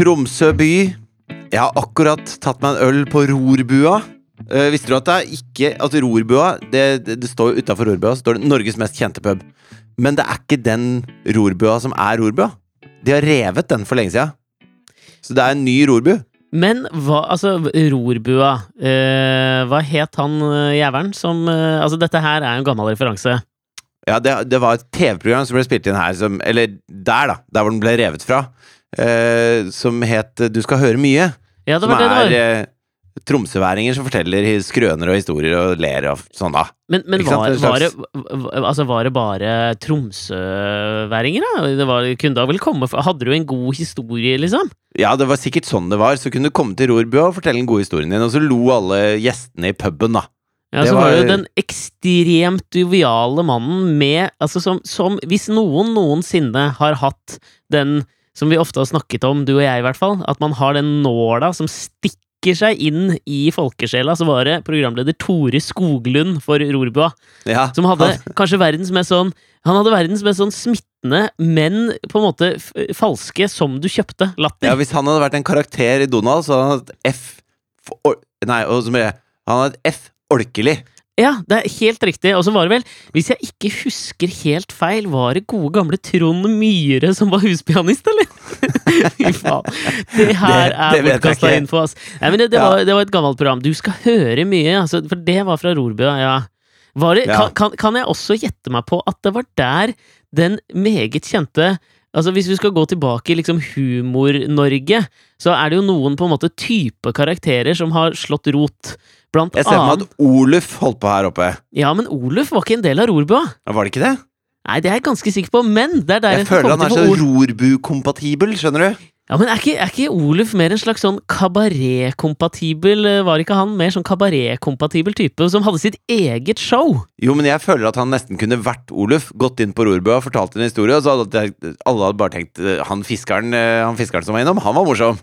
Tromsø by. Jeg har akkurat tatt meg en øl på rorbua. Uh, visste du at det er ikke At rorbua Det, det, det står jo utafor rorbua står det Norges mest kjente pub. Men det er ikke den rorbua som er rorbua. De har revet den for lenge siden. Så det er en ny rorbu. Men hva Altså, rorbua uh, Hva het han eh, jævelen som uh, Altså, dette her er jo en gammel referanse. Ja, det, det var et TV-program som ble spilt inn her, som, eller der, da. Der hvor den ble revet fra. Eh, som het Du skal høre mye. Ja, det som var det det var. er eh, tromsøværinger som forteller his- skrøner og historier og ler og sånn, da. Men, men Ikke sant? var, Det slags- var, det, altså, var det bare tromsøværinger, da? Det var, kunne da vel komme fra Hadde du en god historie, liksom? Ja, det var sikkert sånn det var. Så kunne du komme til rorbua og fortelle den gode historien din, og så lo alle gjestene i puben, da. Ja, Det så var var- jo den ekstremt joviale mannen med Altså, som, som Hvis noen noensinne har hatt den som vi ofte har snakket om, du og jeg i hvert fall, at man har den nåla som stikker seg inn i folkesjela, så var det programleder Tore Skoglund for Rorbua. Ja, Som hadde kanskje verdens mest sånn Han hadde verdens mest sånn smittende, men på en måte falske, som du kjøpte, latter. ja, Hvis han hadde vært en karakter i Donald, så hadde han hatt F for, Nei, og så mye Han hadde et F orkelig. Ja, det er helt riktig. Og så var det vel, hvis jeg ikke husker helt feil, var det gode gamle Trond Myhre som var huspianist, eller? Fy faen. Det her Det- er bortkasta info, ass. Nei, men det, det, Ja. var, det var et gammelt program. Du skal høre mye, altså, for det var fra Rorbua, ja. Var det, Ja. kan, kan, kan jeg også gjette meg på at det var der den meget kjente Altså Hvis vi skal gå tilbake i liksom Humor-Norge, så er det jo noen på en måte type karakterer som har slått rot. Blant Jeg ser for meg at Oluf holdt på her oppe. Ja, men Oluf var ikke en del av Rorbua. Var det ikke det? Nei, det er jeg ganske sikker på, men det er der Jeg føler han er så rorbu-kompatibel, skjønner du? Ja, men er ikke, er ikke Oluf mer en slags sånn kabaret-kompatibel eh, Var ikke han mer sånn kabaret-kompatibel type som hadde sitt eget show? Jo, men jeg føler at han nesten kunne vært Oluf. Gått inn på rorbua, fortalt en historie, og så hadde alle hadde bare tenkt eh, han fiskeren, eh, han fiskeren som var innom, han var morsom.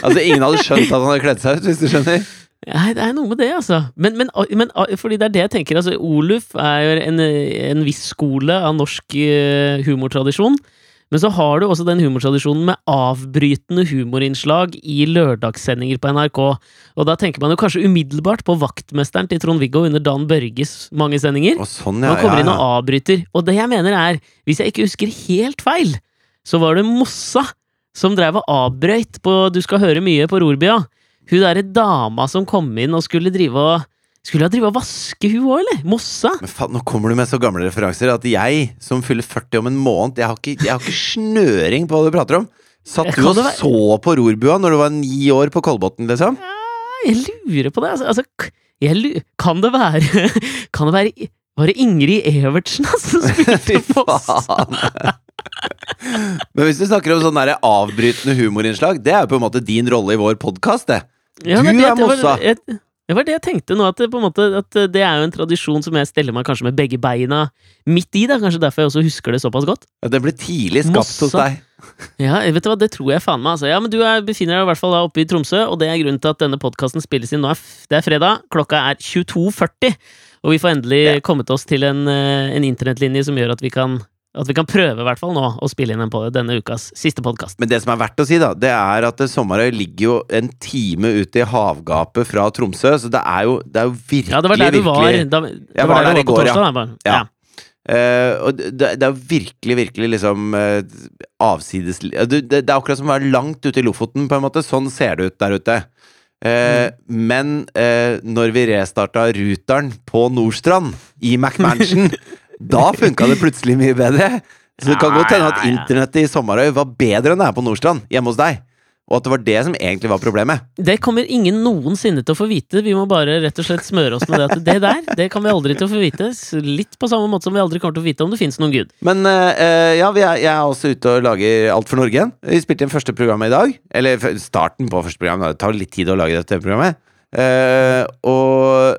Altså, ingen hadde skjønt at han hadde kledd seg ut, hvis du skjønner. Nei, det er noe med det, altså. Men, men, men fordi det er det jeg tenker. Altså, Oluf er en, en viss skole av norsk eh, humortradisjon. Men så har du også den humortradisjonen med avbrytende humorinnslag i lørdagssendinger på NRK. Og da tenker man jo kanskje umiddelbart på vaktmesteren til Trond-Viggo under Dan Børges mange sendinger. Og sånn, ja. Han kommer inn og avbryter. Og det jeg mener er, hvis jeg ikke husker helt feil, så var det Mossa som drev og avbrøyt på Du skal høre mye på Rorbia. Hun derre dama som kom inn og skulle drive og Skulle ha drive og vaske hun òg, eller? Mossa? Men faen, nå kommer du med så gamle referanser at jeg, som fyller 40 om en måned, jeg har ikke, jeg har ikke snøring på hva du prater om. Satt du og så på rorbua når du var ni år på Kolbotn, liksom? Ja, Jeg lurer på det. Altså, altså jeg lu Kan det være Kan det være Var det Ingrid Evertsen altså, som spilte Mossa? Men hvis du snakker om sånn avbrytende humorinnslag, det er jo på en måte din rolle i vår podkast, det. Ja, Du det, er Mossa. jeg- Det var det jeg tenkte nå, at det, måte, at det er jo en tradisjon som jeg steller meg kanskje med begge beina midt i. Det er kanskje derfor jeg også husker det såpass godt. Ja, det ble tidlig skapt hos deg. Ja, vet du hva, det tror jeg faen meg, altså. Ja, men du er, befinner deg i hvert fall da oppe i Tromsø, og det er grunnen til at denne podkasten spilles inn nå. Er det er fredag, klokka er 22.40, og vi får endelig Ja. kommet oss til en, eh, en internettlinje som gjør at vi kan at vi kan prøve i hvert fall nå å spille inn en på denne ukas siste podkast. Men det som er verdt å si, da, det er at Sommerøy ligger jo en time ute i havgapet fra Tromsø, så det er jo, det er jo virkelig, Ja, det var der du var. Da, Jeg var var der der i går, ja. torsdag. da, bare. Ja. Uh, og det, det er jo virkelig, virkelig liksom uh, avsides det, det er akkurat som å være langt ute i Lofoten, på en måte. Sånn ser det ut der ute. Eh, Men uh, når vi restarta ruteren på Nordstrand, i McMansion, da funka det plutselig mye bedre. Så det kan Ja, godt hende at ja, ja. internettet i Sommerøy var bedre enn det er på Nordstrand, hjemme hos deg. Og at det var det som egentlig var problemet. Det kommer ingen noensinne til å få vite. Vi må bare rett og slett smøre oss med det at det der, det kan vi aldri til å få vite. Litt på samme måte som vi aldri kommer til å vite om det fins noen gud. Men uh, ja, vi er, jeg er også ute og lager Alt for Norge igjen. Vi spilte inn første programmet i dag. Eller starten på første program. Det tar litt tid å lage dette programmet. Uh, og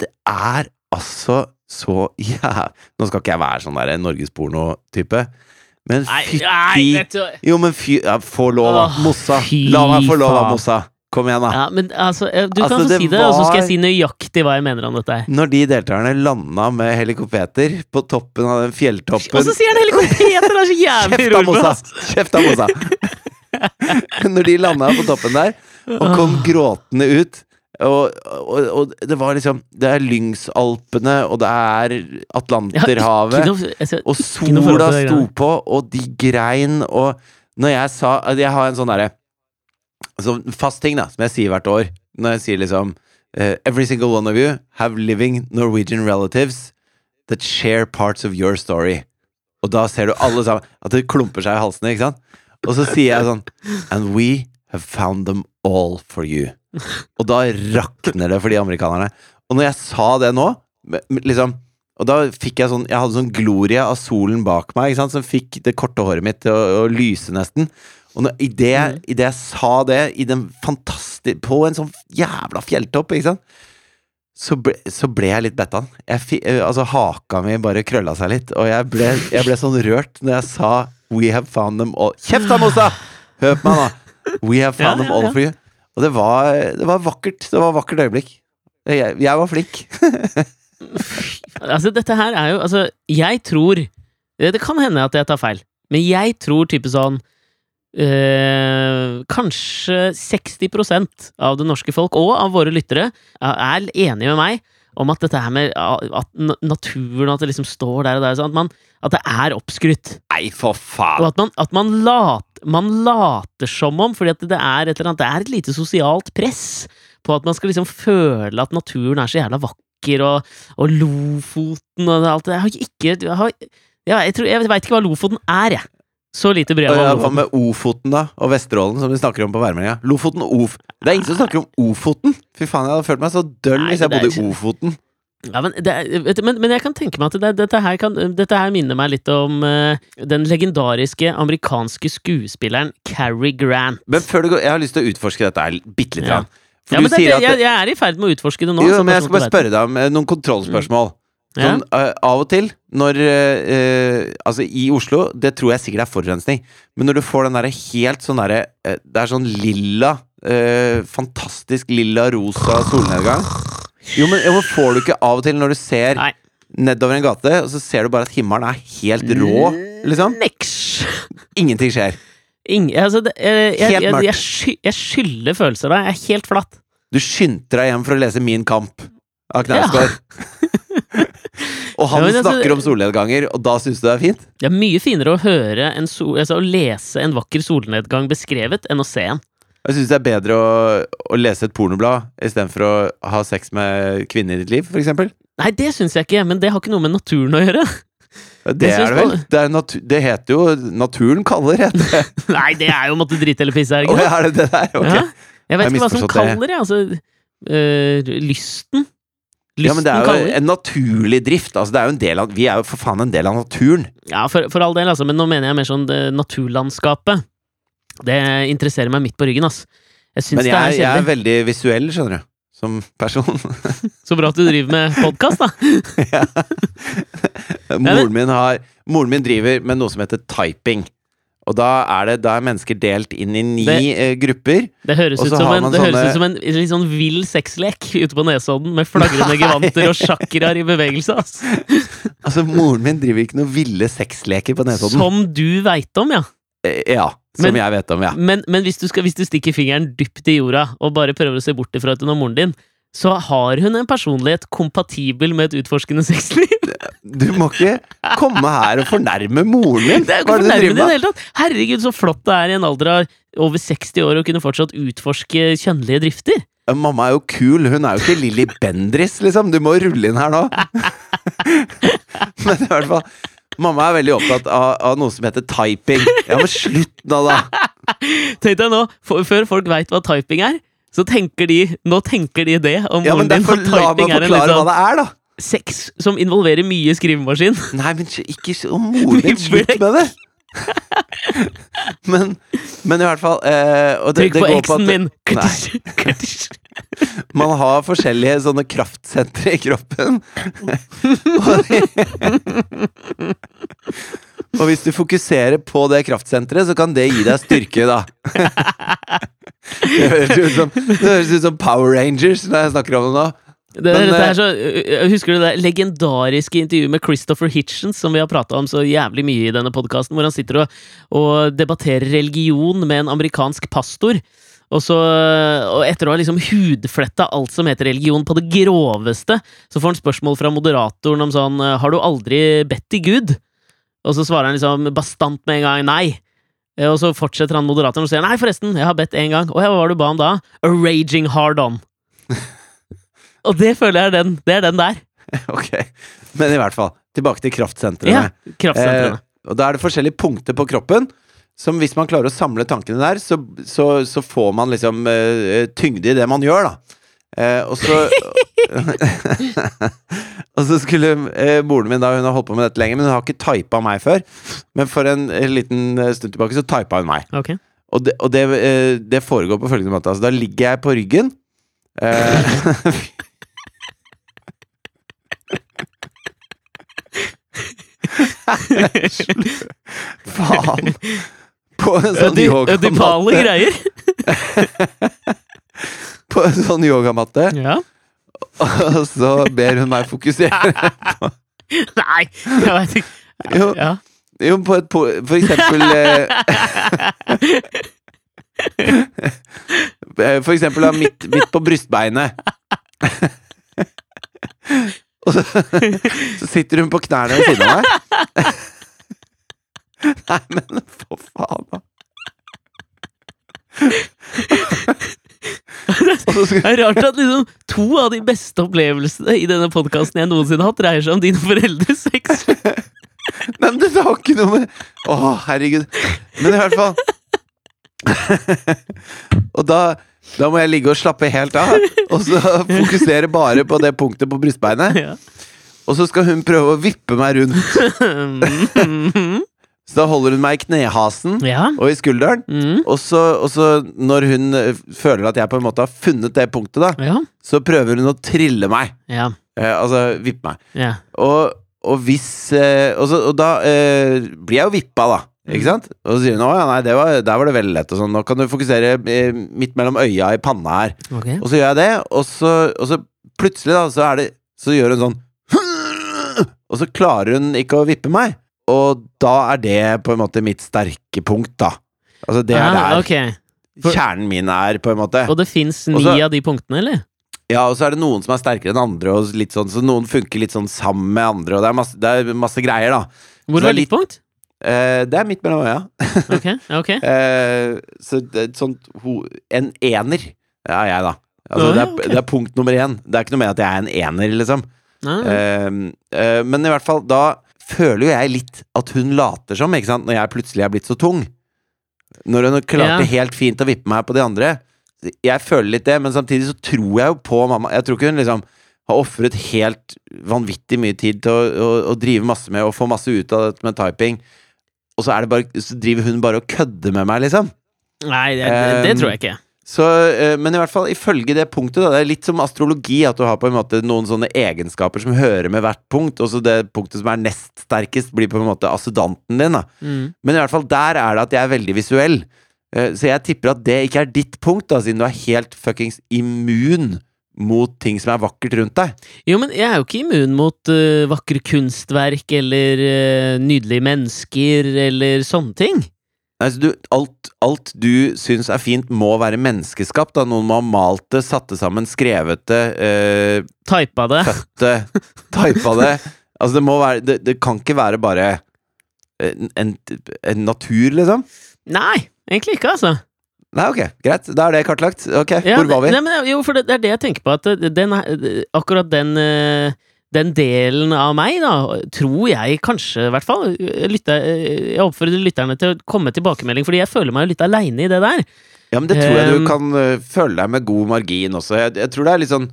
det er altså så Ja, nå skal ikke jeg være sånn der norgesporno-type, men fytti Jo, men fy ja, Få lov, da. Mossa. La meg få lov, da. Mossa. Kom igjen, da. Ja, men altså, eh, du Altså, kan få det si det, og så skal jeg si nøyaktig hva jeg mener om dette. Når de deltakerne landa med helikopter på toppen av den fjelltoppen Og så sier han helikopter! Det er så jævlig ass. Kjeft da, Mossa! Når de landa på toppen der, og kom gråtende ut. Og, og, og det var liksom Det er Lyngsalpene, og det er Atlanterhavet. noe, altså, Og sola sto på, og de grein, og når jeg sa Jeg har en sånn derre sånn fast ting, da, som jeg sier hvert år. Når jeg sier liksom eh, Every single one of you have living Norwegian relatives that share parts of your story. Og da ser du alle sammen at det klumper seg i halsene, ikke sant? Og så sier jeg sånn And we have found them all for you. Og da rakner det for de amerikanerne. Og når jeg sa det nå, liksom og da fikk jeg sånn Jeg hadde sånn glorie av solen bak meg, som fikk det korte håret mitt til å, å lyse nesten. Og når, i, det, Mm. i det jeg sa det, i den På en sånn jævla fjelltopp, ikke sant, så ble, så ble jeg litt bettan. Jeg eh, altså, haka mi bare krølla seg litt, og jeg ble, jeg ble sånn rørt når jeg sa We have found them all Kjeft da, Mosa! Hør på meg nå! We have found Ja, them ja, all ja. for you. Og det var, det var vakkert. Det var et vakkert øyeblikk. Jeg, jeg var flink. Altså, dette her er jo Altså, jeg tror Det det kan hende at jeg tar feil, men jeg tror type sånn eh, Kanskje 60% av det norske folk, og av våre lyttere, er enige med meg om at dette her med at naturen At det liksom står der og der, sånn, at, man, at det er oppskrytt. Nei, for Og faen! at man, at man, lat, man later som om, fordi at det er et eller annet Det er et lite sosialt press på at man skal liksom føle at naturen er så jævla vakker, og, og Lofoten og alt det Jeg har ikke Jeg, har, jeg, jeg veit ikke hva Lofoten er, jeg. Så lite om Hva med Ofoten, da? Og Vesterålen, som vi snakker om på Værmøya? Lofoten og Of... Det er ingen som snakker om Ofoten! Fy faen, jeg hadde følt meg så døll Nei, hvis jeg det er bodde i ikke- Ofoten. Ja, men, det, er- vet du, men, men jeg kan tenke meg at det, dette, her kan, dette her minner meg litt om eh, den legendariske amerikanske skuespilleren Cary Grant. Men før du går Jeg har lyst til å utforske dette her bitte litt. Ja. grann. For Ja, du det, sier at jeg, jeg er i ferd med å utforske det nå. Jo, så men jeg sånn skal at bare du vet. spørre deg om eh, noen kontrollspørsmål. Ja. Sånn, eh, av og til, når eh, eh, Altså, i Oslo, det tror jeg sikkert er forurensning, men når du får den derre helt sånn derre eh, Det er sånn lilla eh, Fantastisk lilla-rosa solnedgang. Jo men, jo, men får du ikke av og til når du ser Nei. nedover en gate, og så ser du bare at himmelen er helt rå, liksom? Niks! Ingenting skjer. Inge, altså, det, jeg, jeg, Helt mørkt. jeg, jeg, jeg skylder følelser da. Jeg er helt flatt. Du skyndte deg hjem for å lese Min kamp av Knausgård. og han Ja, altså- snakker om solnedganger, og da syns du det er fint? Det er mye finere å høre en sol, altså, å lese en vakker solnedgang beskrevet enn å se en. Jeg syns det er bedre å, å lese et pornoblad istedenfor å ha sex med kvinner i ditt liv, f.eks. Nei, det syns jeg ikke, men det har ikke noe med naturen å gjøre. Det er det vel? Det, er det heter jo 'Naturen kaller', heter det. Nei, det er jo måtte drite eller pisse, er det ikke? ikke ja, er det det der? Okay. Ja. Jeg vet Jeg ikke hva som kaller det. Altså, øh, lysten. Lysten Ja, men det er jo en naturlig drift. Altså, det er en del av, vi er jo for faen en del av naturen. Ja, for, for all del, altså, men nå mener jeg mer sånn det, naturlandskapet. Det interesserer meg midt på ryggen, ass. Jeg syns Men det er jeg, jeg er veldig visuell, skjønner du. Som person. Så bra at du driver med podkast, da. moren, min har, moren min driver med noe som heter typing. Og da er, det, da er mennesker delt inn i ni Det- eh, grupper. Det høres, ut som, en, det høres sånne- ut som en litt sånn vill sexlek ute på Nesodden, med flagrende gevanter og sjakraer i bevegelse, ass. Altså, moren min driver ikke noe ville sexleker på Nesodden. Som du veit om, ja. Eh, Ja. Som Men- jeg vet om, ja. Men, men hvis, du skal, hvis du stikker fingeren dypt i jorda og bare prøver å se bort ifra at hun er moren din, så har hun en personlighet kompatibel med et utforskende sexliv. Du må ikke komme her og fornærme moren min! Det er ikke fornærme i det hele tatt! Herregud, så flott det er i en alder av over 60 år å kunne fortsatt utforske kjønnlige drifter. Mamma er jo kul, hun er jo ikke Lilly Bendriss, liksom. Du må rulle inn her nå. Men i hvert fall Mamma er veldig opptatt av, av noe som heter typing. Ja, men slutt nå, da! Tenk deg nå, før folk veit hva typing er, så tenker de Nå tenker de det om Ja, men din. derfor La meg er forklare litt hva det er, da! sex som involverer mye skrivemaskin. Nei, men ikke så Moren din, slutt med det! Men, men i hvert fall eh, og det, Trykk på eksen at min! Man har forskjellige sånne kraftsentre i kroppen. Og, hvis du fokuserer på det kraftsenteret, så kan det gi deg styrke, da. Det høres ut som, det høres ut som Power Rangers når jeg snakker om det nå. Det, Men, eh, er så, husker du det legendariske intervjuet med Christopher Hitchens, som vi har prata om så jævlig mye i denne podkasten, hvor han sitter og, og debatterer religion med en amerikansk pastor. Og, så, og etter å ha liksom hudfletta alt som heter religion på det groveste, så får han spørsmål fra moderatoren om sånn Har du aldri bedt til Gud? Og så svarer han liksom bastant med en gang nei. Eh, Og så fortsetter han moderatoren og sier nei, forresten, jeg har bedt én gang. Og hva var det du ba om da? A raging hard on. og det føler jeg er den. Det er den der. Ok, Men i hvert fall, tilbake til kraftsentrene. Ja, kraftsentrene. Eh, og da er det forskjellige punkter på kroppen. Som hvis man klarer å samle tankene der, så, så, så får man liksom eh, tyngde i det man gjør, da. Eh, og så Og så skulle eh, moren min da Hun har holdt på med dette lenge, men hun har ikke typa meg før. Men for en, eh, liten eh, stund tilbake så typa hun meg. Ok. Og det, og det, eh, det foregår på følgende måte. Altså, da ligger jeg på ryggen. Eh, Faen! På en sånn Ødi- Ødipale greier. På en sånn yogamatte. Ja. Og så ber hun meg fokusere Nei, jeg veit ikke. Jo. Ja. Jo, på et po For eksempel eh, For eksempel midt, midt på brystbeinet. Og så, så sitter hun på knærne ved siden av meg. Nei, men for faen, da. Det er rart at liksom to av de beste opplevelsene i denne podkasten jeg noensinne har hatt, dreier seg om dine foreldres sex. Nei, men det har ikke noe med Å, herregud. Men i hvert fall Og da, da må jeg ligge og slappe helt av, og så fokusere bare på det punktet på brystbeinet. Ja. Og så skal hun prøve å vippe meg rundt. Så da holder hun meg i knehasen ja. og i skulderen. Mm. Og så, og så når hun eh, føler at jeg på en måte har funnet det punktet, da, Ja. så prøver hun å trille meg. Ja. Eh, altså vippe meg. Ja. Og, og hvis eh, og, så, og da eh, blir jeg jo vippa, da. Ikke sant? Og så sier hun å ja, nei, var, der var det veldig lett. Og sånn, nå kan du fokusere eh, midt mellom øya i panna her. Okay. Og så gjør jeg det, og så, og så plutselig, da, så det Så gjør hun sånn Og så klarer hun ikke å vippe meg. Og da er det på en måte mitt sterke punkt, da. Altså, det er Ah, der okay. For- kjernen min er, på en måte. Og det fins ni Også, av de punktene, eller? Ja, og så er det noen som er sterkere enn andre, og litt sånn, så noen funker litt sånn sammen med andre, og det er masse, det er masse greier, da. Hvor var ditt punkt? Uh, det er midt mellom øya. Ok, ok. uh, så det et sånt ho En ener er jeg, da. Altså, Å, det, er, ok. det er punkt nummer én. Det er ikke noe med at jeg er en ener, liksom. Ah, Uh, men i hvert fall, da føler jo jeg litt at hun later som, ikke sant, når jeg plutselig er blitt så tung. Når hun klarte Ja. helt fint å vippe meg på de andre. Jeg føler litt det, men samtidig så tror jeg jo på mamma. Jeg tror ikke hun liksom har ofret helt vanvittig mye tid til å, å, å drive masse med og få masse ut av dette med typing. Og så, er det bare, så driver hun bare og kødder med meg, liksom. Nei, det, det, det Um, tror jeg ikke. Så, eh, men i hvert fall ifølge det punktet, da, det er litt som astrologi, at du har på en måte noen sånne egenskaper som hører med hvert punkt, og så det punktet som er nest sterkest, blir på en måte assedanten din. da Mm. Men i hvert fall der er det at jeg er veldig visuell. Eh, Så jeg tipper at det ikke er ditt punkt, da siden du er helt fuckings immun mot ting som er vakkert rundt deg. Jo, men jeg er jo ikke immun mot uh, vakre kunstverk eller uh, nydelige mennesker eller sånne ting. Altså, du, alt, alt du syns er fint, må være menneskeskapt. Da. Noen må ha malt det, satt det sammen, skrevet det, eh, Typa det. født det, typa det. Altså, det må være Det, det kan ikke være bare en, en, en natur, liksom. Nei, egentlig ikke, altså. Nei, ok, greit. Da er det kartlagt. Ok, Ja, Hvor var vi? Nei, men, jo, for det, det er det jeg tenker på, at den, akkurat den eh, den delen av meg, da, tror jeg kanskje, i hvert fall lytter, Jeg oppfordrer lytterne til å komme med tilbakemelding, fordi jeg føler meg litt aleine i det der. Ja, men det tror jeg du kan øh, føle deg med god margin også. Jeg, jeg tror det er litt sånn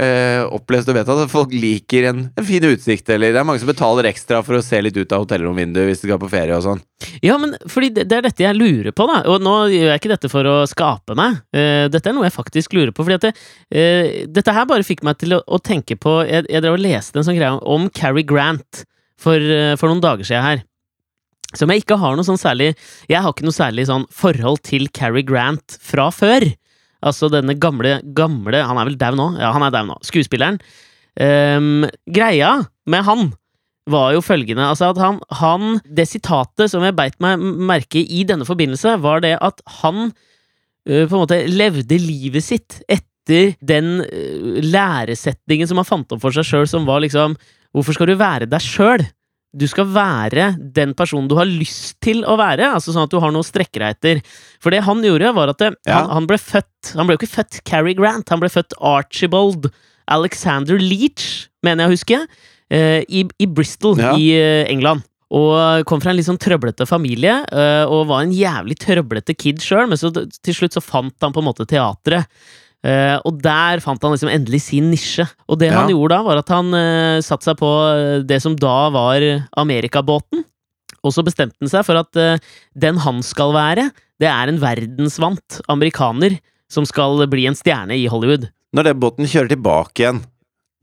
øh, opplest og vedtatt at folk liker en, en fin utsikt, eller det er mange som betaler ekstra for å se litt ut av hotellromvinduet hvis de skal på ferie og sånn. Ja, men fordi det, det er dette jeg lurer på, da. Og nå gjør jeg ikke dette for å skape meg. Eh, dette er noe jeg faktisk lurer på. Fordi det, eh, dette her bare fikk meg til å, å tenke på Jeg, jeg drev og leste en sånn greie om Cary Grant for, eh, for noen dager siden her. Som jeg ikke har noe sånn særlig Jeg har ikke noe særlig sånn forhold til Cary Grant fra før. Altså denne gamle, gamle Han er vel dau nå? Ja, han er dau nå. Skuespilleren. Um, greia med han var jo følgende altså at han, han Det sitatet som jeg beit meg merke i denne forbindelse, var det at han uh, på en måte levde livet sitt etter den uh, læresetningen som han fant opp for seg sjøl, som var liksom Hvorfor skal du være deg sjøl? Du skal være den personen du har lyst til å være, altså sånn at du har noe å strekke deg etter. For det han gjorde, var at det, Ja. han, han ble født Han ble jo ikke født Cary Grant, han ble født Archibald Alexander Leach, mener jeg å huske, eh, i, i Bristol Ja. i eh, England. Og kom fra en litt sånn trøblete familie, eh, og var en jævlig trøblete kid sjøl, men så til slutt så fant han på en måte teatret. Eh, og der fant han liksom endelig sin nisje. Og det Ja. han gjorde da, var at han uh, satte seg på eh, det som da var Amerikabåten. Og så bestemte han seg for at uh, den han skal være, det er en verdensvant amerikaner som skal bli en stjerne i Hollywood. Når den båten kjører tilbake igjen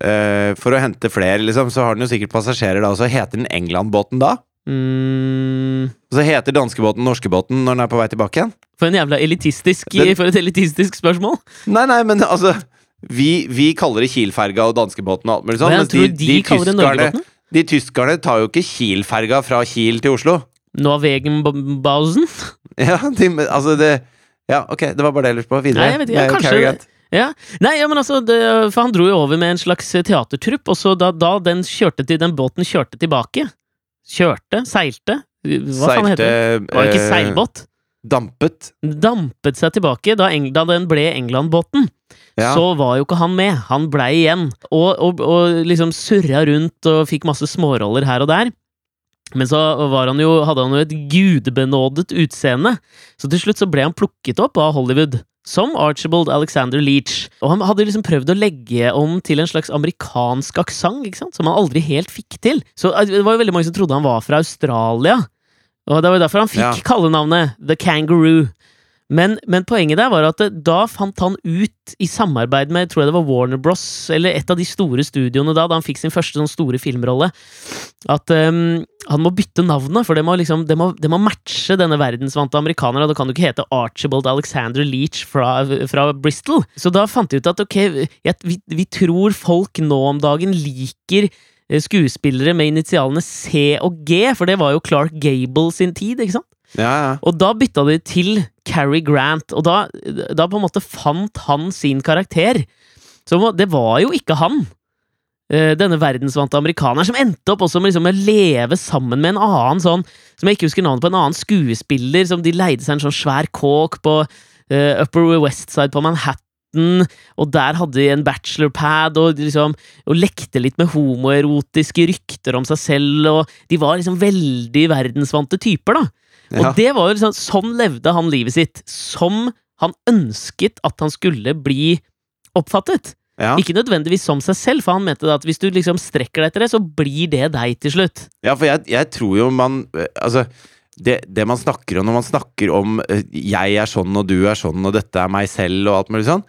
uh, for å hente flere, liksom, så har den jo sikkert passasjerer da, og så heter den England-båten da? Mm, Og så heter danskebåten norskebåten når den er på vei tilbake igjen? For elitistisk Den- For et elitistisk spørsmål! Nei, nei, men altså Vi, vi kaller det Kiel-ferga og danskebåten og alt mulig sånt, men, jeg de, de, tyskerne, de tyskerne tar jo ikke Kiel-ferga fra Kiel til Oslo. Norwegenbausen. Ja, de, altså det Ja, ok, det var bare det jeg lurte på. Videre. Nei, jeg vet ikke, jeg, kanskje- Ja. Nei, ja, men altså, det, for han dro jo over med en slags teatertrupp, og så da, da den, kjørte til, den båten kjørte tilbake Kjørte? Seilte? Hva faen heter det? Var det ikke eh, seilbåt? Dampet. Dampet seg tilbake da, da den ble England-båten. Ja. Så var jo ikke han med. Han blei igjen. Og, og, og liksom surra rundt og fikk masse småroller her og der. Men så var han jo, hadde han jo et gudebenådet utseende, så til slutt så ble han plukket opp av Hollywood. Som Archibald Alexander Leach. Og han hadde liksom prøvd å legge om til en slags amerikansk aksent, som han aldri helt fikk til. Så eh, det var jo veldig mange som trodde han var fra Australia. Og det var jo derfor han fikk Ja. kallenavnet The Kangaroo. Men, men poenget der var at da fant han ut, i samarbeid med tror jeg det var Warner Bros, eller et av de store studioene da, da han fikk sin første sånn store filmrolle, at um, han må bytte navnet, for det må, liksom, det må, det må matche denne verdensvante amerikaneren. Da kan du ikke hete Archibald Alexander Leach fra, fra Bristol. Så da fant de ut at ok, jeg, vi, vi tror folk nå om dagen liker skuespillere med initialene C og G, for det var jo Clark Gable sin tid, ikke sant? Ja, ja. Og da bytta de til Cary Grant, og da, da på en måte fant han sin karakter. Så det var jo ikke han. eh, Denne verdensvante amerikaneren som endte opp også med liksom å leve sammen med en annen sånn Som jeg ikke husker navnet på, en annen skuespiller som de leide seg en sånn svær kåk på uh, Upper West Side på Manhattan. Og der hadde de en bachelorpad og, liksom, og lekte litt med homoerotiske rykter om seg selv. Og de var liksom veldig verdensvante typer, da. Ja. Og det var jo liksom, sånn levde han livet sitt. Som han ønsket at han skulle bli oppfattet. ja. Ikke nødvendigvis som seg selv, for han mente at hvis du liksom strekker deg etter det, så blir det deg til slutt. Ja, for jeg, jeg tror jo man eh, Altså, det, det man snakker om når man snakker om eh, 'jeg er sånn, og du er sånn, og dette er meg selv', og alt mulig sånn,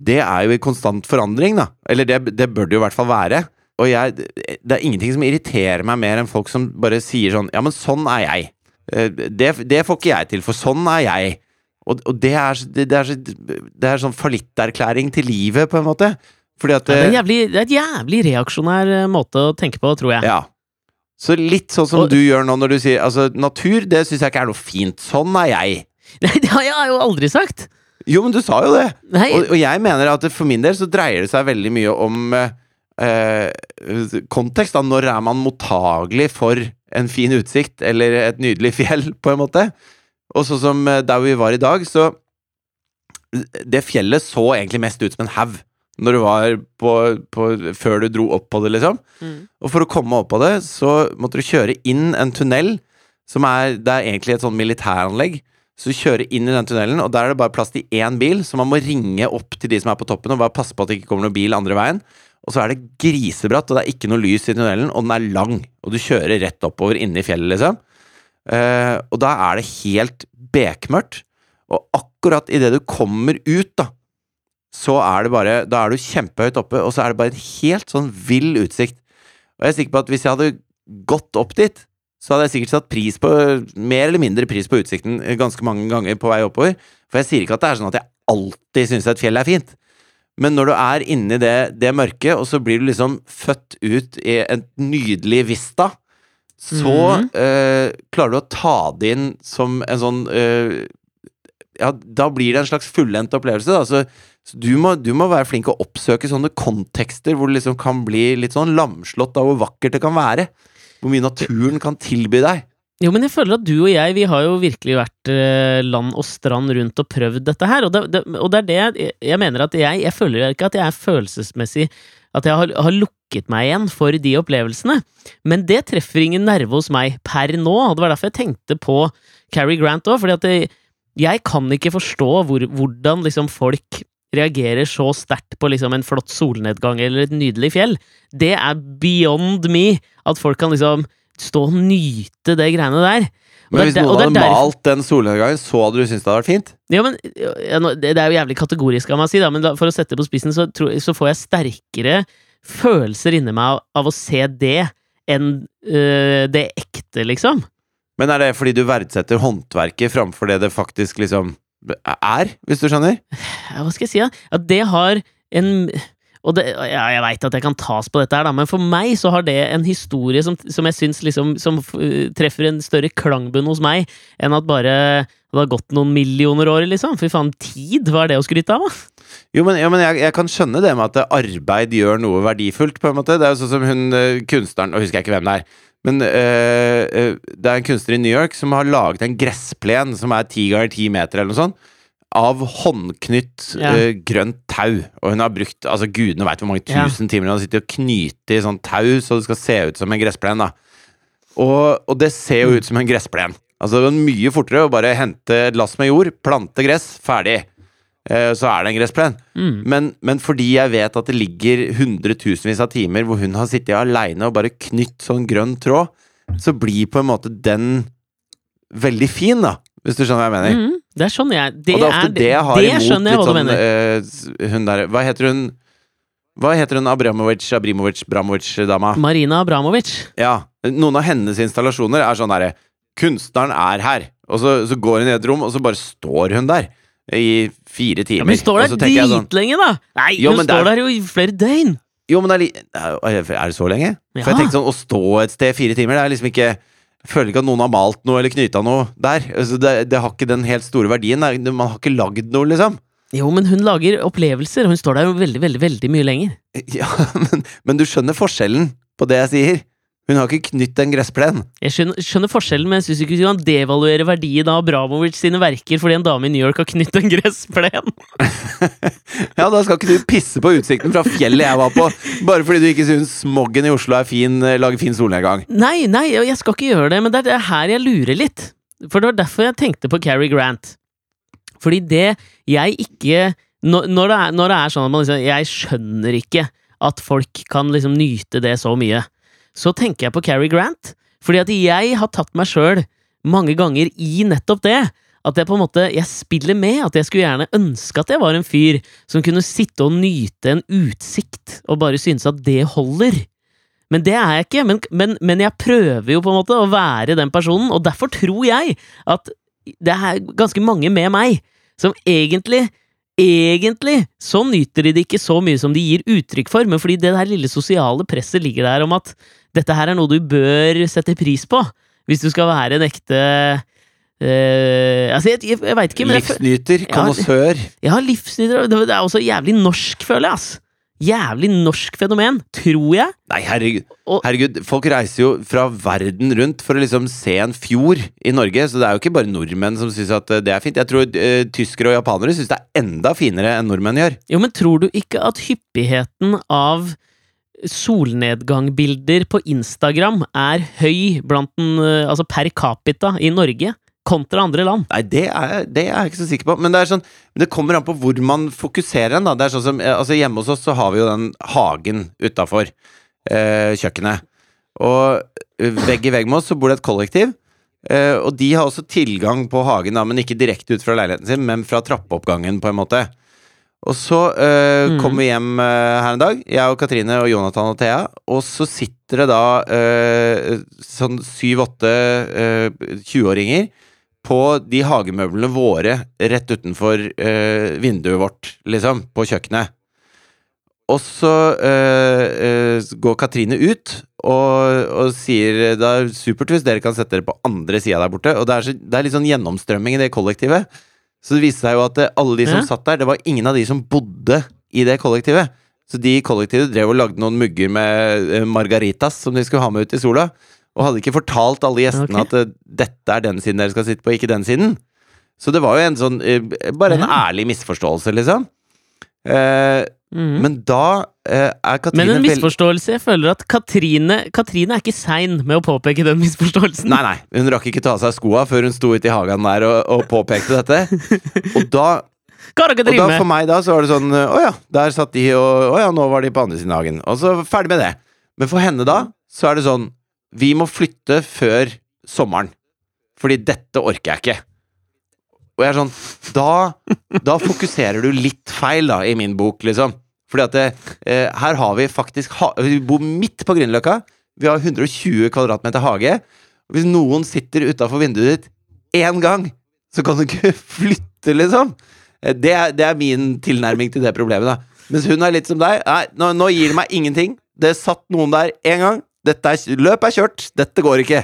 det er jo i konstant forandring, da. Eller det, det bør det jo i hvert fall være. Og jeg, det er ingenting som irriterer meg mer enn folk som bare sier sånn 'ja, men sånn er jeg'. Eh, Det, det får ikke jeg til, for sånn er jeg. Og, og det, er, det, er det er sånn fallitterklæring til livet, på en måte. Fordi at Ja, det, er eh, jævlig, det er et jævlig reaksjonær eh, måte å tenke på, tror jeg. Ja. Så litt sånn som Og- du gjør nå når du sier Altså, natur, det syns jeg ikke er noe fint. Sånn er jeg. Nei, det har jeg jo aldri sagt! Jo, men du sa jo det! Og, og jeg mener at for min del så dreier det seg veldig mye om eh, eh, kontekst. Da. Når er man mottagelig for en fin utsikt eller et nydelig fjell, på en måte? Og sånn som eh, der vi var i dag, så Det fjellet så egentlig mest ut som en haug når du var på, på Før du dro opp på det, liksom. Mm. Og for å komme opp på det, så måtte du kjøre inn en tunnel som er Det er egentlig et sånn militæranlegg. Så du kjører inn i den tunnelen, og der er det bare plass til én bil, så man må ringe opp til de som er på toppen, og bare passe på at det ikke kommer noen bil andre veien. Og så er det grisebratt, og det er ikke noe lys i tunnelen, og den er lang. Og du kjører rett oppover inne i fjellet, liksom. Uh, og da er det helt bekmørkt. Og akkurat idet du kommer ut, da, så er det bare Da er du kjempehøyt oppe, og så er det bare en helt sånn vill utsikt. Og jeg er sikker på at hvis jeg hadde gått opp dit, så hadde jeg sikkert satt pris på mer eller mindre pris på utsikten ganske mange ganger på vei oppover. For jeg sier ikke at det er sånn at jeg alltid synes et fjell er fint. Men når du er inni det, det mørket, og så blir du liksom født ut i et nydelig vista, så Mhm. øh, klarer du å ta det inn som en sånn øh, Ja, da blir det en slags fullendt opplevelse, da. Så, så du, må, du må være flink å oppsøke sånne kontekster hvor du liksom kan bli litt sånn lamslått av hvor vakkert det kan være. Hvor mye naturen kan tilby deg. Jo, men jeg føler at du og jeg, vi har jo virkelig vært eh, land og strand rundt og prøvd dette her, og det, det, og det er det jeg, mener at jeg Jeg føler ikke at jeg er følelsesmessig At jeg har, har lukket meg igjen for de opplevelsene. Men det treffer ingen nerve hos meg per nå, og det var derfor jeg tenkte på Cary Grant òg, fordi at det, jeg kan ikke forstå hvor, hvordan liksom folk reagerer så sterkt på liksom en flott solnedgang eller et nydelig fjell. Det er beyond me at folk kan liksom stå og nyte det greiene der. Og Men hvis der- noen hadde malt den solnedgangen, så hadde du syntes det hadde vært fint? Ja, men ja, det, det er jo jævlig kategorisk av meg å si, da, men da, for å sette det på spissen, så, så får jeg sterkere følelser inni meg av, av å se det enn øh, det ekte, liksom. Men er det fordi du verdsetter håndverket framfor det det faktisk liksom er, hvis du skjønner? Hva skal jeg si, da? At det har en og det, ja, jeg veit at jeg kan tas på dette, her da, men for meg så har det en historie som, som jeg syns liksom, som øh, treffer en større klangbunn hos meg, enn at bare det har gått noen millioner år, liksom. Fy faen, tid, hva er det å skryte av, da? Jo, men, ja, men jeg, jeg kan skjønne det med at arbeid gjør noe verdifullt, på en måte. Det er jo sånn som hun eh, kunstneren Nå husker jeg ikke hvem det er. Men eh, det er en kunstner i New York som har laget en gressplen som er ti ganger ti meter, eller noe sånt. Av håndknytt Ja. øh, grønt tau. Og hun har brukt Altså, gudene veit hvor mange Ja. tusen timer hun har sittet og knyttet i sånn tau så det skal se ut som en gressplen, da. Og, og det ser jo ut som en gressplen. Altså, det er mye fortere å bare hente et lass med jord, plante gress, ferdig. Eh, så er det en gressplen. Mm. Men, men fordi jeg vet at det ligger hundretusenvis av timer hvor hun har sittet aleine og bare knytt sånn grønn tråd, så blir på en måte den veldig fin, da. Hvis du skjønner hva jeg mener. Mm, det er sånn jeg Det, og det er ofte det jeg har det imot jeg litt sånn eh, Hun der Hva heter hun? Hva heter hun Abramovic, Abrimovic, Bramovic-dama? Marina Abramovic. Ja. Noen av hennes installasjoner er sånn derre Kunstneren er her. Og så, så går hun i et rom, og så bare står hun der. I fire timer. Ja, men hun står der dritlenge, jeg sånn, da! Nei, Jo, hun står er- der jo i flere døgn! Jo, men det er, er det så lenge? Ja. For jeg tenkte sånn, Å stå et sted fire timer, det er liksom ikke Jeg føler ikke at noen har malt noe eller knyta noe der. Altså, det, det har ikke den helt store verdien. Er- Man har ikke lagd noe, liksom. Jo, men hun lager opplevelser, hun står der jo veldig, veldig, veldig mye lenger. Ja, men, men du skjønner forskjellen på det jeg sier. Hun har ikke knytt en gressplen. Jeg skjønner, skjønner forskjellen, men jeg syns ikke du kan devaluere verdien av Abramovic sine verker fordi en dame i New York har knytt en gressplen. Ja, da skal ikke du pisse på utsikten fra fjellet jeg var på, bare fordi du ikke syns smoggen i Oslo er fin, eh, lager fin solnedgang. Nei, nei, jeg skal ikke gjøre det, men det er her jeg lurer litt. For det var derfor jeg tenkte på Cary Grant. Fordi det jeg ikke Når, når, det, er, når det er sånn at man liksom Jeg skjønner ikke at folk kan liksom nyte det så mye. Så tenker jeg på Cary Grant. Fordi at jeg har tatt meg sjøl mange ganger i nettopp det. At jeg på en måte Jeg spiller med. At jeg skulle gjerne ønske at jeg var en fyr som kunne sitte og nyte en utsikt, og bare synes at det holder. Men det er jeg ikke. Men, men, men jeg prøver jo på en måte å være den personen, og derfor tror jeg at det er ganske mange med meg som egentlig Egentlig så nyter de det ikke så mye som de gir uttrykk for, men fordi det der lille sosiale presset ligger der om at dette her er noe du bør sette pris på, hvis du skal være en ekte Uh, Altså, jeg, jeg, jeg veit ikke, men Livsnyter, Ja, konnoissør. ja, livsnyter Det det er også jævlig norsk, føler jeg, ass. Jævlig norsk fenomen, tror jeg. Nei, herregud. Og- herregud. Folk reiser jo fra verden rundt for å liksom se en fjord i Norge, så det er jo ikke bare nordmenn som syns at eh, det er fint. Jeg tror uh, tyskere og japanere syns det er enda finere enn nordmenn gjør. Jo, men tror du ikke at hyppigheten av solnedgangbilder på Instagram er høy den, eh, altså per capita i Norge kontra andre land? Nei, det er, det er jeg ikke så sikker på. Men det sånn Det kommer an på hvor man fokuserer. Er sånn eh, Altså, hjemme hos oss så har vi jo den hagen utafor eh, kjøkkenet. Og vegg i vegg med oss så bor det et kollektiv. Eh, og de har også tilgang på hagen, da, men ikke direkte ut fra leiligheten sin, men fra trappeoppgangen, på en måte. Og så eh, mm. kom vi hjem eh, her en dag, jeg og Katrine og Jonathan og Thea, og så sitter det da eh, sånn syv-åtte eh, 20-åringer på de hagemøblene våre rett utenfor vinduet vårt, liksom, på kjøkkenet. Og så går Katrine ut og, og sier det er supert hvis dere kan sette dere på andre sida der borte. Og det er, så, det er litt sånn gjennomstrømming i det kollektivet. Så det viste seg jo at eh, alle de som Ja. satt der, det var ingen av de som bodde i det kollektivet. Så de i kollektivet drev og lagde noen mugger med eh, margaritas som de skulle ha med ut i sola. Og hadde ikke fortalt alle gjestene okay. at eh, dette er den siden dere skal sitte på, ikke den siden. Så det var jo en sånn Bare en Ja. ærlig misforståelse, liksom. Eh, Mhm. men da eh, er Katrine Men en misforståelse. Jeg føler at Katrine Katrine er ikke sein med å påpeke den misforståelsen. Nei, nei, hun rakk ikke ta av seg skoa før hun sto ute i hagen der og, og påpekte dette. Og da, og da for meg da så var det sånn Å ja, der satt de, og å ja, nå var de på andre siden av hagen. Og så ferdig med det. Men for henne da, så er det sånn Vi må flytte før sommeren. Fordi dette orker jeg ikke. Og jeg er sånn Da, da fokuserer du litt feil, da, i min bok, liksom. Fordi at eh, her har vi faktisk ha, Vi bor midt på Grünerløkka. Vi har 120 kvadratmeter hage. Hvis noen sitter utafor vinduet ditt én gang, så kan du ikke flytte, liksom. Eh, Det er, det er min tilnærming til det problemet, da. Mens hun er litt som deg. Nei, nå, nå gir det meg ingenting. Det satt noen der én gang. Dette er, løpet er kjørt. Dette går ikke.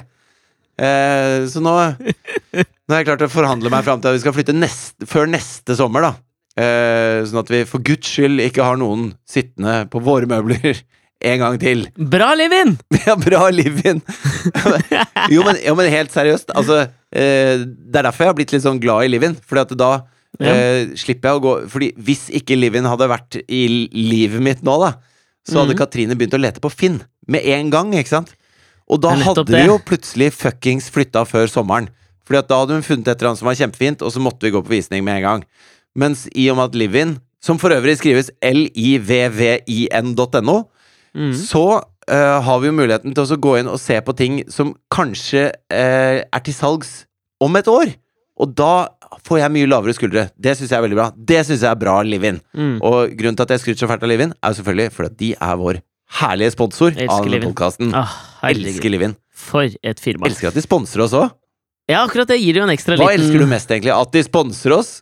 Eh, så nå Nå har jeg klart å forhandle meg fram til at vi skal flytte neste, før neste sommer, da. Eh, sånn at vi for guds skyld ikke har noen sittende på våre møbler en gang til. Bra, Livin! ja, bra liv-in! jo, men, jo, men helt seriøst, altså eh, Det er derfor jeg har blitt litt sånn glad i liv-in. Fordi at da Ja. eh, slipper jeg å gå Fordi hvis ikke liv-in hadde vært i livet mitt nå, da, så hadde mm. Katrine begynt å lete på Finn med en gang, ikke sant? Og da hadde vi jo plutselig fuckings flytta før sommeren. Fordi at da hadde hun funnet et eller annet som var kjempefint, og så måtte vi gå på visning med en gang. Mens i og med at Livin, som for øvrig skrives livvin.no, Mm. så uh, har vi jo muligheten til å gå inn og se på ting som kanskje uh, er til salgs om et år. Og da får jeg mye lavere skuldre. Det syns jeg er veldig bra. Det syns jeg er bra Livin. Mm. Og grunnen til at jeg skryter så fælt av Livin, er jo selvfølgelig fordi de er vår herlige sponsor av denne podkasten. Ah. Elsker Livin. For et firma. Elsker at de sponser oss òg. Ja, akkurat det gir jo en ekstra Hva liten elsker du mest, egentlig? At de sponser oss,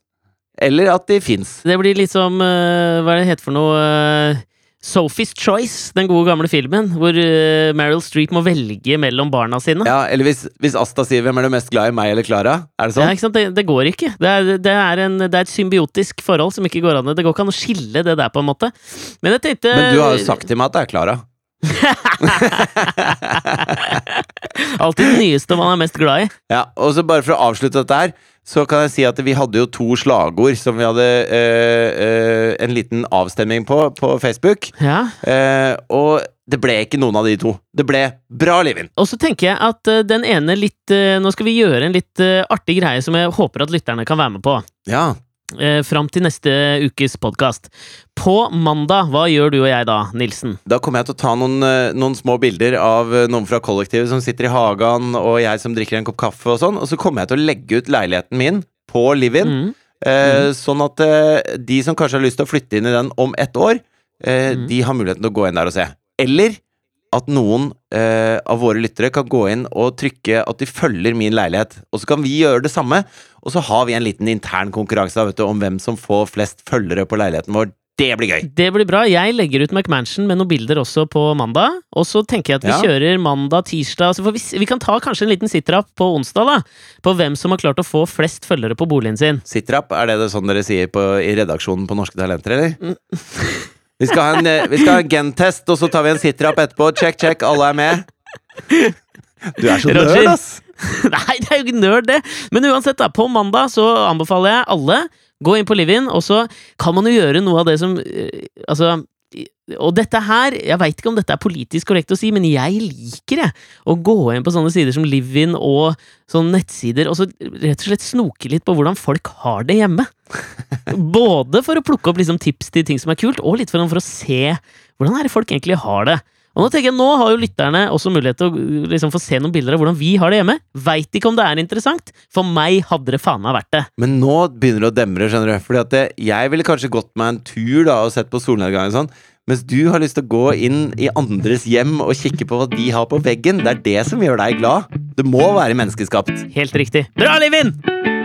eller at de fins? Det blir litt som eh, Hva er det heter for noe? eh, Sophie's Choice, den gode gamle filmen, hvor uh, Meryl Streep må velge mellom barna sine. Ja, eller hvis, hvis Asta sier 'Hvem er du mest glad i, meg eller Klara'? Er det Ja, sånn? ikke sant? Det, det går ikke. Det er, det, er en, det er et symbiotisk forhold som ikke går an. Det går ikke an å skille det der, på en måte. Men jeg tenkte Men du har jo sagt til meg at det er Klara. Alltid det nyeste man er mest glad i. Ja, og så bare for å avslutte dette her, så kan jeg si at vi hadde jo to slagord som vi hadde øh, øh, en liten avstemning på på Facebook. Ja. Eh, og det ble ikke noen av de to. Det ble bra Livin. Og så tenker jeg at uh, den ene litt uh, Nå skal vi gjøre en litt uh, artig greie som jeg håper at lytterne kan være med på. Ja. Uh, Fram til neste ukes podkast. På mandag, hva gjør du og jeg da, Nilsen? Da kommer jeg til å ta noen, eh, noen små bilder av eh, noen fra kollektivet som sitter i hagen, og jeg som drikker en kopp kaffe og sånn, og så kommer jeg til å legge ut leiligheten min på Livin. Mm. Eh, Sånn at eh, de som kanskje har lyst til å flytte inn i den om ett år, eh, mm. de har muligheten til å gå inn der og se. Eller at noen eh, av våre lyttere kan gå inn og trykke at de følger min leilighet. Og så kan vi gjøre det samme, og så har vi en liten intern konkurranse da, vet du, om hvem som får flest følgere på leiligheten vår. Det blir gøy! Det blir bra. Jeg legger ut McMansion med noen bilder også på mandag. Og så tenker jeg at vi Ja. kjører mandag, tirsdag så vi, vi kan ta kanskje en liten sitrap på onsdag, da. På hvem som har klart å få flest følgere på boligen sin. Sitrap, er det det sånn dere sier på, i redaksjonen på Norske Talenter, eller? Mm. Vi skal ha en, eh, vi skal ha en gentest, og så tar vi en sitrap etterpå. Check, check, alle er med. Du er så Roger. nerd, ass! Nei, det er jo ikke nerd, det! Men uansett, da. På mandag så anbefaler jeg alle gå inn på Livin, og så kan man jo gjøre noe av det som eh, Altså og dette her, jeg veit ikke om dette er politisk korrekt å si, men jeg liker jeg å gå inn på sånne sider som Livin og sånne nettsider, og så rett og slett snoke litt på hvordan folk har det hjemme. Både for å plukke opp liksom tips til ting som er kult, og litt for, for å se hvordan er det folk egentlig har det. Og nå tenker jeg, nå har jo lytterne også mulighet til å liksom, få se noen bilder av hvordan vi har det hjemme. Veit ikke om det er interessant. For meg hadde det faen meg vært det. Men nå begynner det å demre, skjønner du. Fordi at det, jeg ville kanskje gått meg en tur da og sett på solnedgangen og sånn. Mens du har lyst til å gå inn i andres hjem og kikke på hva de har på veggen. Det er det som gjør deg glad. Det må være menneskeskapt. Helt riktig. Bra, Livin!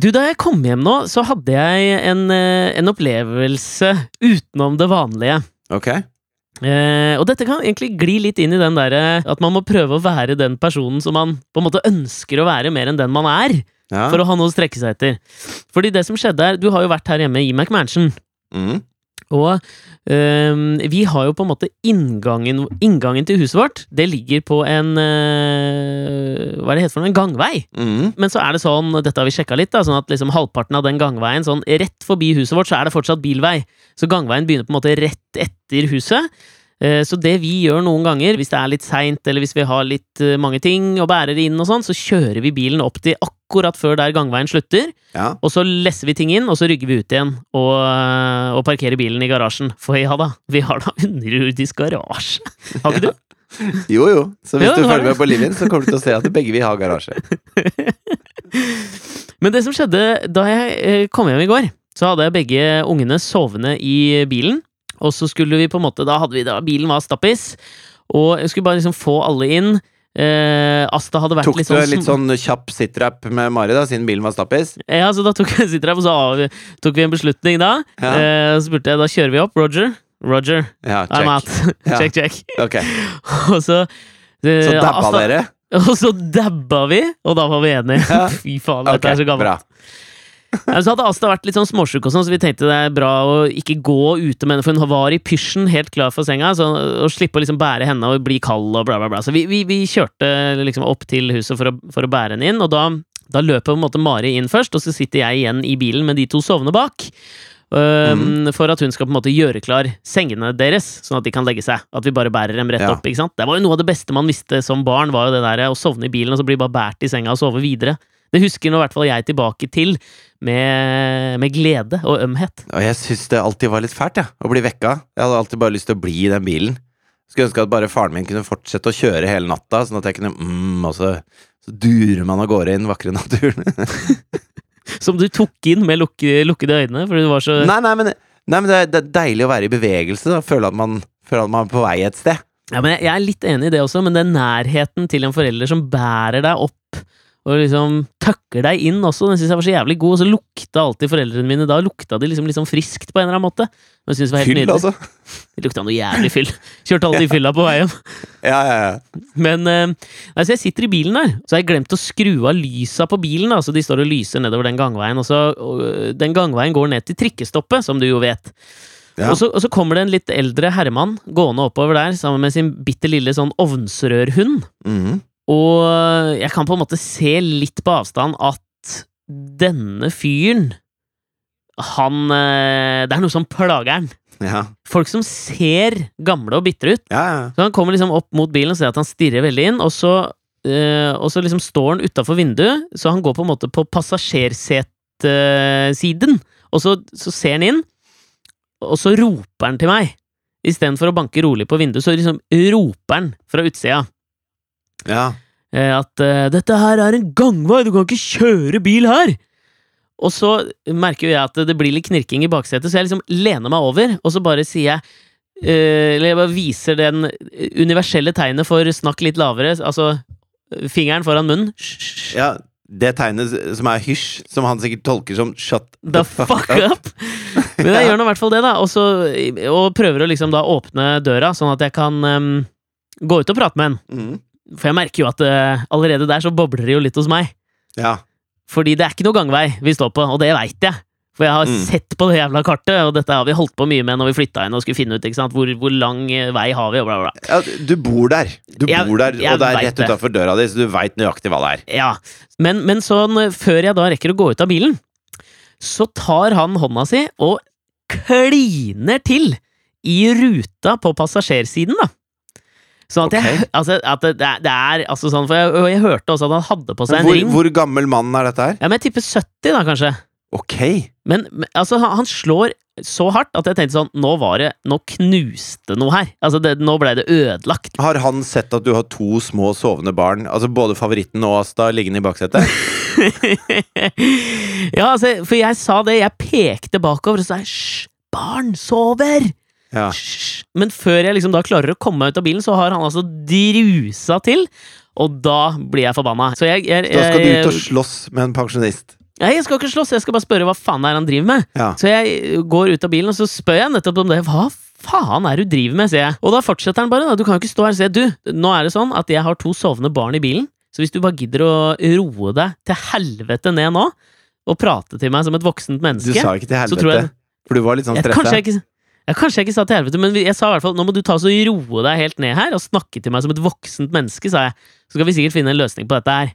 Du, Da jeg kom hjem nå, så hadde jeg en, eh, en opplevelse utenom det vanlige. Ok? Eh, og dette kan egentlig gli litt inn i den derre at man må prøve å være den personen som man på en måte ønsker å være, mer enn den man er. Ja. For å ha noe å strekke seg etter. Fordi det som skjedde er, Du har jo vært her hjemme i McMansion. Mm. Og øhm, vi har jo på en måte inngangen, inngangen til huset vårt. Det ligger på en øh, Hva er det heter for noe? En gangvei. Mm. Men så er det sånn, dette har vi sjekka litt, da, sånn at liksom halvparten av den gangveien, sånn rett forbi huset vårt, så er det fortsatt bilvei. Så gangveien begynner på en måte rett etter huset. Eh, Så det vi gjør noen ganger, hvis det er litt seint, eller hvis vi har litt eh, mange ting og bærer inn og sånn, så kjører vi bilen opp til akkurat før der gangveien slutter. Ja. Og så lesser vi ting inn, og så rygger vi ut igjen og, øh, og parkerer bilen i garasjen. For ja da, vi har da underjordisk garasje. Har ikke du? Jo, jo. Så hvis Ja, du følger med på Livin, så kommer du til å se at begge vi har garasje. Men det som skjedde da jeg eh, kom hjem i går, så hadde jeg begge ungene sovende i bilen. Og så skulle vi på en måte Da hadde vi da Bilen var stappis, og jeg skulle bare liksom få alle inn. Eh, Asta hadde vært Tok litt sånn Tok du litt sånn kjapp sitrap med Mari, da, siden bilen var stappis? Ja, så da tok jeg sitrap, og så av, tok vi en beslutning da. Ja. Eh, så spurte jeg da kjører vi opp. Roger. Roger. Ja, I'm out. Ja. check, check. Ok. Og så eh, Så dabba Asta- dere? Og så dabba vi, og da var vi enige. Ja. Fy faen, dette okay, er så gammelt. bra. Ja, Så hadde Asta vært litt sånn småsjuk, og sånn, så vi tenkte det er bra å ikke gå ute med henne, for hun var i pysjen, helt klar for senga, så å slippe å liksom bære henne og bli kald og bla, bla, bla. Så vi, vi, vi kjørte liksom opp til huset for å, for å bære henne inn, og da, da løper på en måte Mari inn først, og så sitter jeg igjen i bilen med de to sovende bak. Mm. For at hun skal på en måte gjøre klar sengene deres, sånn at de kan legge seg. At vi bare bærer dem rett Ja. opp. ikke sant? Det var jo Noe av det beste man visste som barn, var jo det der å sovne i bilen og så bli bare båret i senga og sove videre. Det husker nå i hvert fall jeg tilbake til med, med glede og ømhet. Og jeg syns det alltid var litt fælt, jeg, å bli vekka. Jeg hadde alltid bare lyst til å bli i den bilen. Skulle ønske at bare faren min kunne fortsette å kjøre hele natta, sånn at jeg kunne mm, og så, så durer man av gårde i den vakre naturen. Som du tok inn med lukke, lukkede øyne, fordi du var så nei, nei, men, nei, men det, er, det er deilig å være i bevegelse, da. Føle at man, føle at man er på vei et sted. Ja, men jeg er litt enig i det også, men den nærheten til en forelder som bærer deg opp og liksom tøkker deg inn også, den syns jeg var så jævlig god. Og så lukta alltid foreldrene mine da lukta de liksom sånn friskt på en eller annen måte. Men jeg synes det var helt Fyll, nydelig. altså. Det lukta noe jævlig fyll. Kjørte alltid i fylla på vei hjem. Ja, ja, ja. Men eh, altså jeg sitter i bilen der, så har jeg glemt å skru av lysa på bilen. Da, så de står og lyser nedover den gangveien. Og så, og, øh, den gangveien går ned til trikkestoppet, som du jo vet. Ja. Og, så, og så kommer det en litt eldre herremann gående oppover der sammen med sin bitte lille sånn ovnsrørhund. Mhm. Og jeg kan på en måte se litt på avstand at denne fyren Han eh, Det er noe som plager han. ja. Folk som ser gamle og bitre ut. Ja, ja. Så han kommer liksom opp mot bilen og ser at han stirrer veldig inn, og så, øh, og så liksom står han utafor vinduet, så han går på en måte på passasjersetesiden, og så, så ser han inn, og så roper han til meg. Istedenfor å banke rolig på vinduet, så liksom roper han fra utsida ja. eh, at eh, 'dette her er en gangvei, du kan ikke kjøre bil her'. Og så merker jeg at det blir litt knirking i baksetet, så jeg liksom lener meg over, og så bare sier jeg eh, Eller jeg bare viser den universelle tegnet for 'snakk litt lavere', altså fingeren foran munnen. Ja. Det tegnet som er hysj, som han sikkert tolker som shut The fuck up! Men jeg gjør nå i hvert fall det, da. Og, så, og prøver å liksom da åpne døra, sånn at jeg kan um, gå ut og prate med en. Mhm. For jeg merker jo at uh, allerede der så bobler det jo litt hos meg. Ja. Fordi det er ikke noe gangvei vi står på, og det veit jeg. For jeg har Mm. sett på det jævla kartet, og dette har vi holdt på mye med når vi flytta inn og skulle finne ut ikke sant? Hvor, hvor lang eh, vei har vi, og bla, bla, bla. ja. Du bor der. Du Jeg- bor der, og det er rett utafor døra di, så du veit nøyaktig hva det er. Ja. Men, men sånn, før jeg da rekker å gå ut av bilen, så tar han hånda si og kliner til i ruta på passasjersiden, da. Sånn at jeg Altså, at det, det er- altså sånn For jeg, jeg hørte også at han hadde på seg en ring. hvor gammel mann er dette her? Ja, men jeg tipper 70, da, kanskje. Ok. Men, men altså, han, han slår så hardt at jeg tenkte sånn Nå var det Nå knuste noe her. Altså, det, nå ble det ødelagt. Har han sett at du har to små sovende barn, altså både favoritten og Asta, liggende i baksetet? ja, altså, for jeg sa det. Jeg pekte bakover og sa hysj, barn sover! Ja. Men før jeg liksom da klarer å komme meg ut av bilen, så har han altså drusa til, og da blir jeg forbanna. Så jeg, jeg, Da skal du ut og slåss med en pensjonist. Nei, jeg skal ikke slåss, jeg skal bare spørre hva faen det er han driver med. Ja. Så jeg går ut av bilen, og så spør jeg nettopp om det. Hva faen er det du driver med, sier jeg. Og da fortsetter han bare. Da. Du kan jo ikke stå her og si du, nå er det sånn at jeg har to sovende barn i bilen, så hvis du bare gidder å roe deg til helvete ned nå, og prate til meg som et voksent menneske Du sa ikke til helvete, jeg- for du var litt sånn jeg, stressa. Ja, kanskje jeg ikke sa til helvete, men jeg sa i hvert fall nå må du ta så roe deg helt ned her og snakke til meg som et voksent menneske, sa jeg. Så skal vi sikkert finne en løsning på dette her.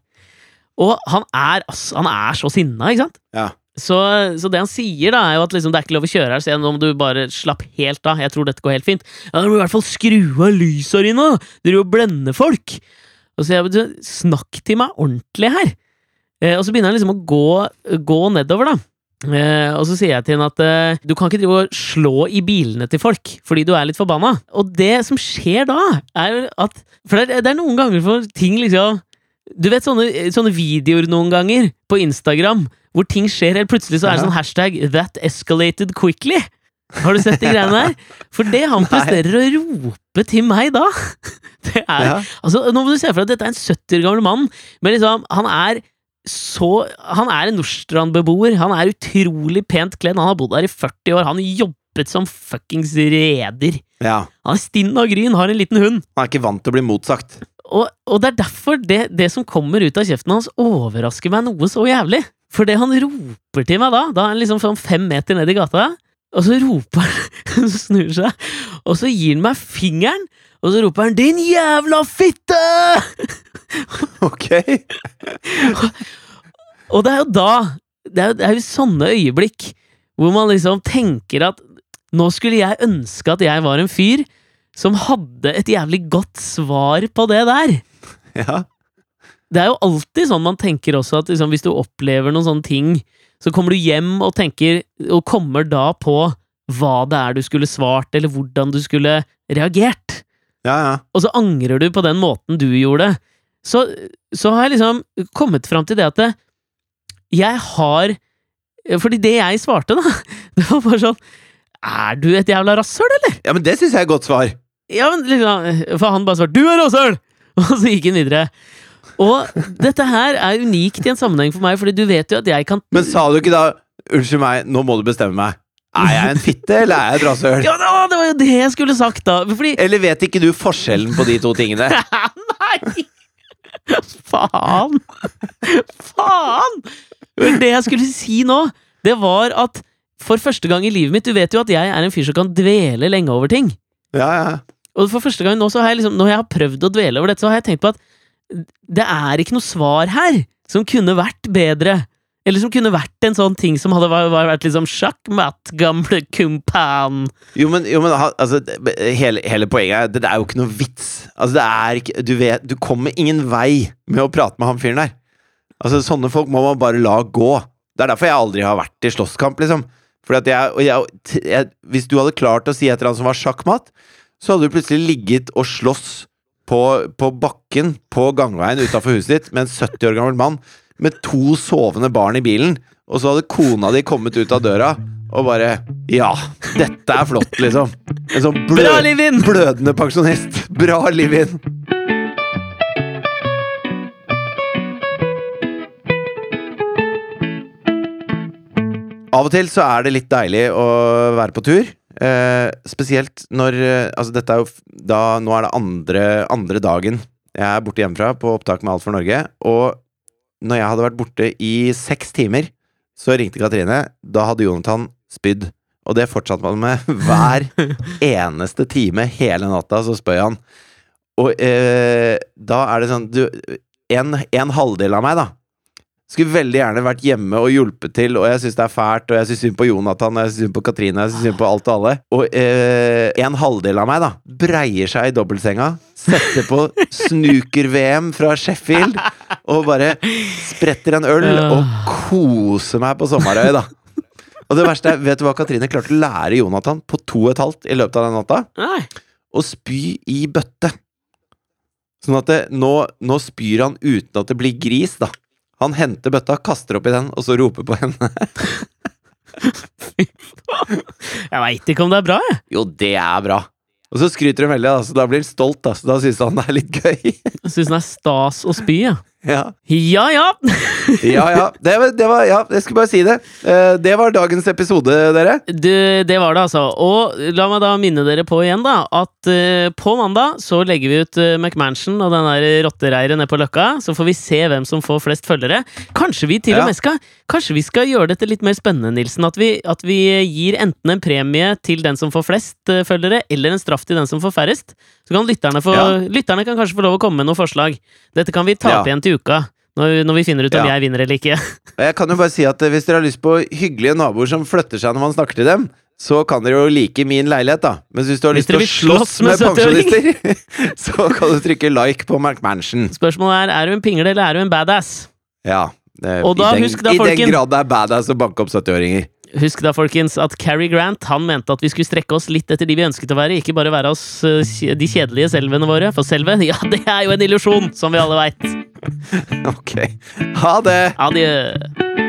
Og han er, altså, han er så sinna, ikke sant? Ja. Så, så det han sier, da, er jo at liksom, det er ikke lov å kjøre her, så jeg, nå må du bare slappe helt av. Jeg tror dette går helt fint. Ja, Da må du i hvert fall skru av lysa dine! Du driver og blender folk! Og så jeg, Snakk til meg ordentlig her! Eh, og så begynner han liksom å gå, gå nedover, da. Eh, og så sier jeg til henne at eh, du kan ikke drive og slå i bilene til folk fordi du er litt forbanna. Og det som skjer da, er jo at For det er, det er noen ganger for ting liksom Du vet sånne, sånne videoer noen ganger på Instagram hvor ting skjer helt plutselig, så er det sånn hashtag 'that escalated quickly'. Har du sett de greiene der? For det han presterer å rope til meg da, det er Ja. Altså, nå må du se for deg at dette er en 70 år gammel mann, men liksom, han er så Han er en Nordstrand-beboer. Han er utrolig pent kledd. Han har bodd her i 40 år. Han jobbet som fuckings reder. ja. Han er stinn av gryn, har en liten hund. Han er ikke vant til å bli motsagt. Og, og det er derfor det, det som kommer ut av kjeften hans, overrasker meg noe så jævlig. For det han roper til meg da, da er han liksom sånn fem meter ned i gata, og så roper han, så snur seg, og så gir han meg fingeren, og så roper han 'din jævla fitte'! Ok? Og det er jo da Det er jo, det er jo sånne øyeblikk hvor man liksom tenker at nå skulle jeg ønske at jeg var en fyr som hadde et jævlig godt svar på det der. Ja. Det er jo alltid sånn man tenker også, at liksom, hvis du opplever noen sånne ting, så kommer du hjem og tenker, og kommer da på hva det er du skulle svart, eller hvordan du skulle reagert. Ja, ja. Og så angrer du på den måten du gjorde. Så, så har jeg liksom kommet fram til det at det, jeg har Fordi det jeg svarte, da, det var bare sånn Er du et jævla rasshøl, eller? Ja, men det syns jeg er et godt svar. Ja, men liksom For han bare svarte 'du er rasshøl'! Og så gikk han videre. Og dette her er unikt i en sammenheng for meg, fordi du vet jo at jeg kan Men sa du ikke da 'unnskyld meg, nå må du bestemme meg'? Er jeg en fitte, eller er jeg et rasshøl? Ja, det var- det var jo det jeg skulle sagt, da! Fordi Eller vet ikke du forskjellen på de to tingene? Nei! Faen! Faen! Det jeg skulle si nå, det var at for første gang i livet mitt Du vet jo at jeg er en fyr som kan dvele lenge over ting. Ja, ja. Og for første gang nå så har jeg liksom Når jeg har prøvd å dvele over dette, så har jeg tenkt på at det er ikke noe svar her som kunne vært bedre. Eller som kunne vært en sånn ting som hadde vært, liksom sjakkmatt, gamle kumpan. Jo, men, jo, men altså, hele, hele poenget er det er jo ikke noe vits. Altså, det er ikke Du vet Du kommer ingen vei med å prate med han fyren der. Altså, sånne folk må man bare la gå. Det er derfor jeg aldri har vært i slåsskamp, liksom. Fordi at jeg, jeg, jeg Hvis du hadde klart å si et eller annet som var sjakkmatt, så hadde du plutselig ligget og slåss på, på bakken på gangveien utafor huset ditt med en 70 år gammel mann med to sovende barn i bilen, og så hadde kona di kommet ut av døra og bare Ja, dette er flott, liksom. En sånn blød, blødende pensjonist. Bra, Livin! Av og til så er det litt deilig å være på tur. Eh, spesielt når eh, Altså, dette er jo da Nå er det andre, andre dagen jeg er borte hjemmefra på opptak med Alt for Norge. Og når jeg hadde vært borte i seks timer, så ringte Katrine. Da hadde Jonathan spydd. Og det fortsatte man med hver eneste time hele natta, så spør han. Og eh, da er det sånn du, en, en halvdel av meg, da, skulle veldig gjerne vært hjemme og hjulpet til, og jeg syns det er fælt, og jeg syns synd på Jonathan, og jeg syns synd på Katrine, jeg syns synd på alt og alle. Og eh, en halvdel av meg, da, breier seg i dobbeltsenga, setter på snooker-VM fra Sheffield, og bare spretter en øl og koser meg på Sommerøy, da. Og det verste er, vet du hva Katrine klarte å lære Jonathan på to og et halvt i løpet av den natta? Nei. Å spy i bøtte. Sånn at det, nå, nå spyr han uten at det blir gris, da. Han henter bøtta, kaster oppi den, og så roper på henne. Jeg veit ikke om det er bra, jeg. Jo, det er bra. Og så skryter hun veldig, da, så da blir han stolt. Da, så da syns han det er litt gøy. Syns han er stas å spy, ja. Ja. Ja ja! ja, ja. Det, var, det var Ja, jeg skulle bare si det. Eh, det var dagens episode, dere. Det, det var det, altså. Og la meg da minne dere på igjen, da, at uh, på mandag så legger vi ut uh, McMansion og den der rottereiret ned på Løkka. Så får vi se hvem som får flest følgere. Kanskje vi til og med skal Kanskje vi skal gjøre dette litt mer spennende, Nilsen. At vi, at vi gir enten en premie til den som får flest uh, følgere, eller en straff til den som får færrest. Så kan lytterne få Ja. Lytterne kan kanskje få lov å komme med noen forslag. Dette kan vi ta Ja. igjen til uka. Når, når vi finner ut om jeg vinner eller ikke. Jeg kan jo bare si at eh, Hvis dere har lyst på hyggelige naboer som flytter seg når man snakker til dem, så kan dere jo like min leilighet, da. Men hvis du har Hvis lyst til å slåss med med pensjonister, så kan du trykke like på McMansion. Spørsmålet er er du en pingle eller er du en badass. Ja. det- Og da, I den, husk da, I den grad det er badass å banke opp 70-åringer. Husk da, folkens, at Cary Grant han mente at vi skulle strekke oss litt etter de vi ønsket å være, ikke bare være oss eh, de kjedelige selvene våre. For selve, ja, det er jo en illusjon, som vi alle veit. Ok. Ha det! Adjø.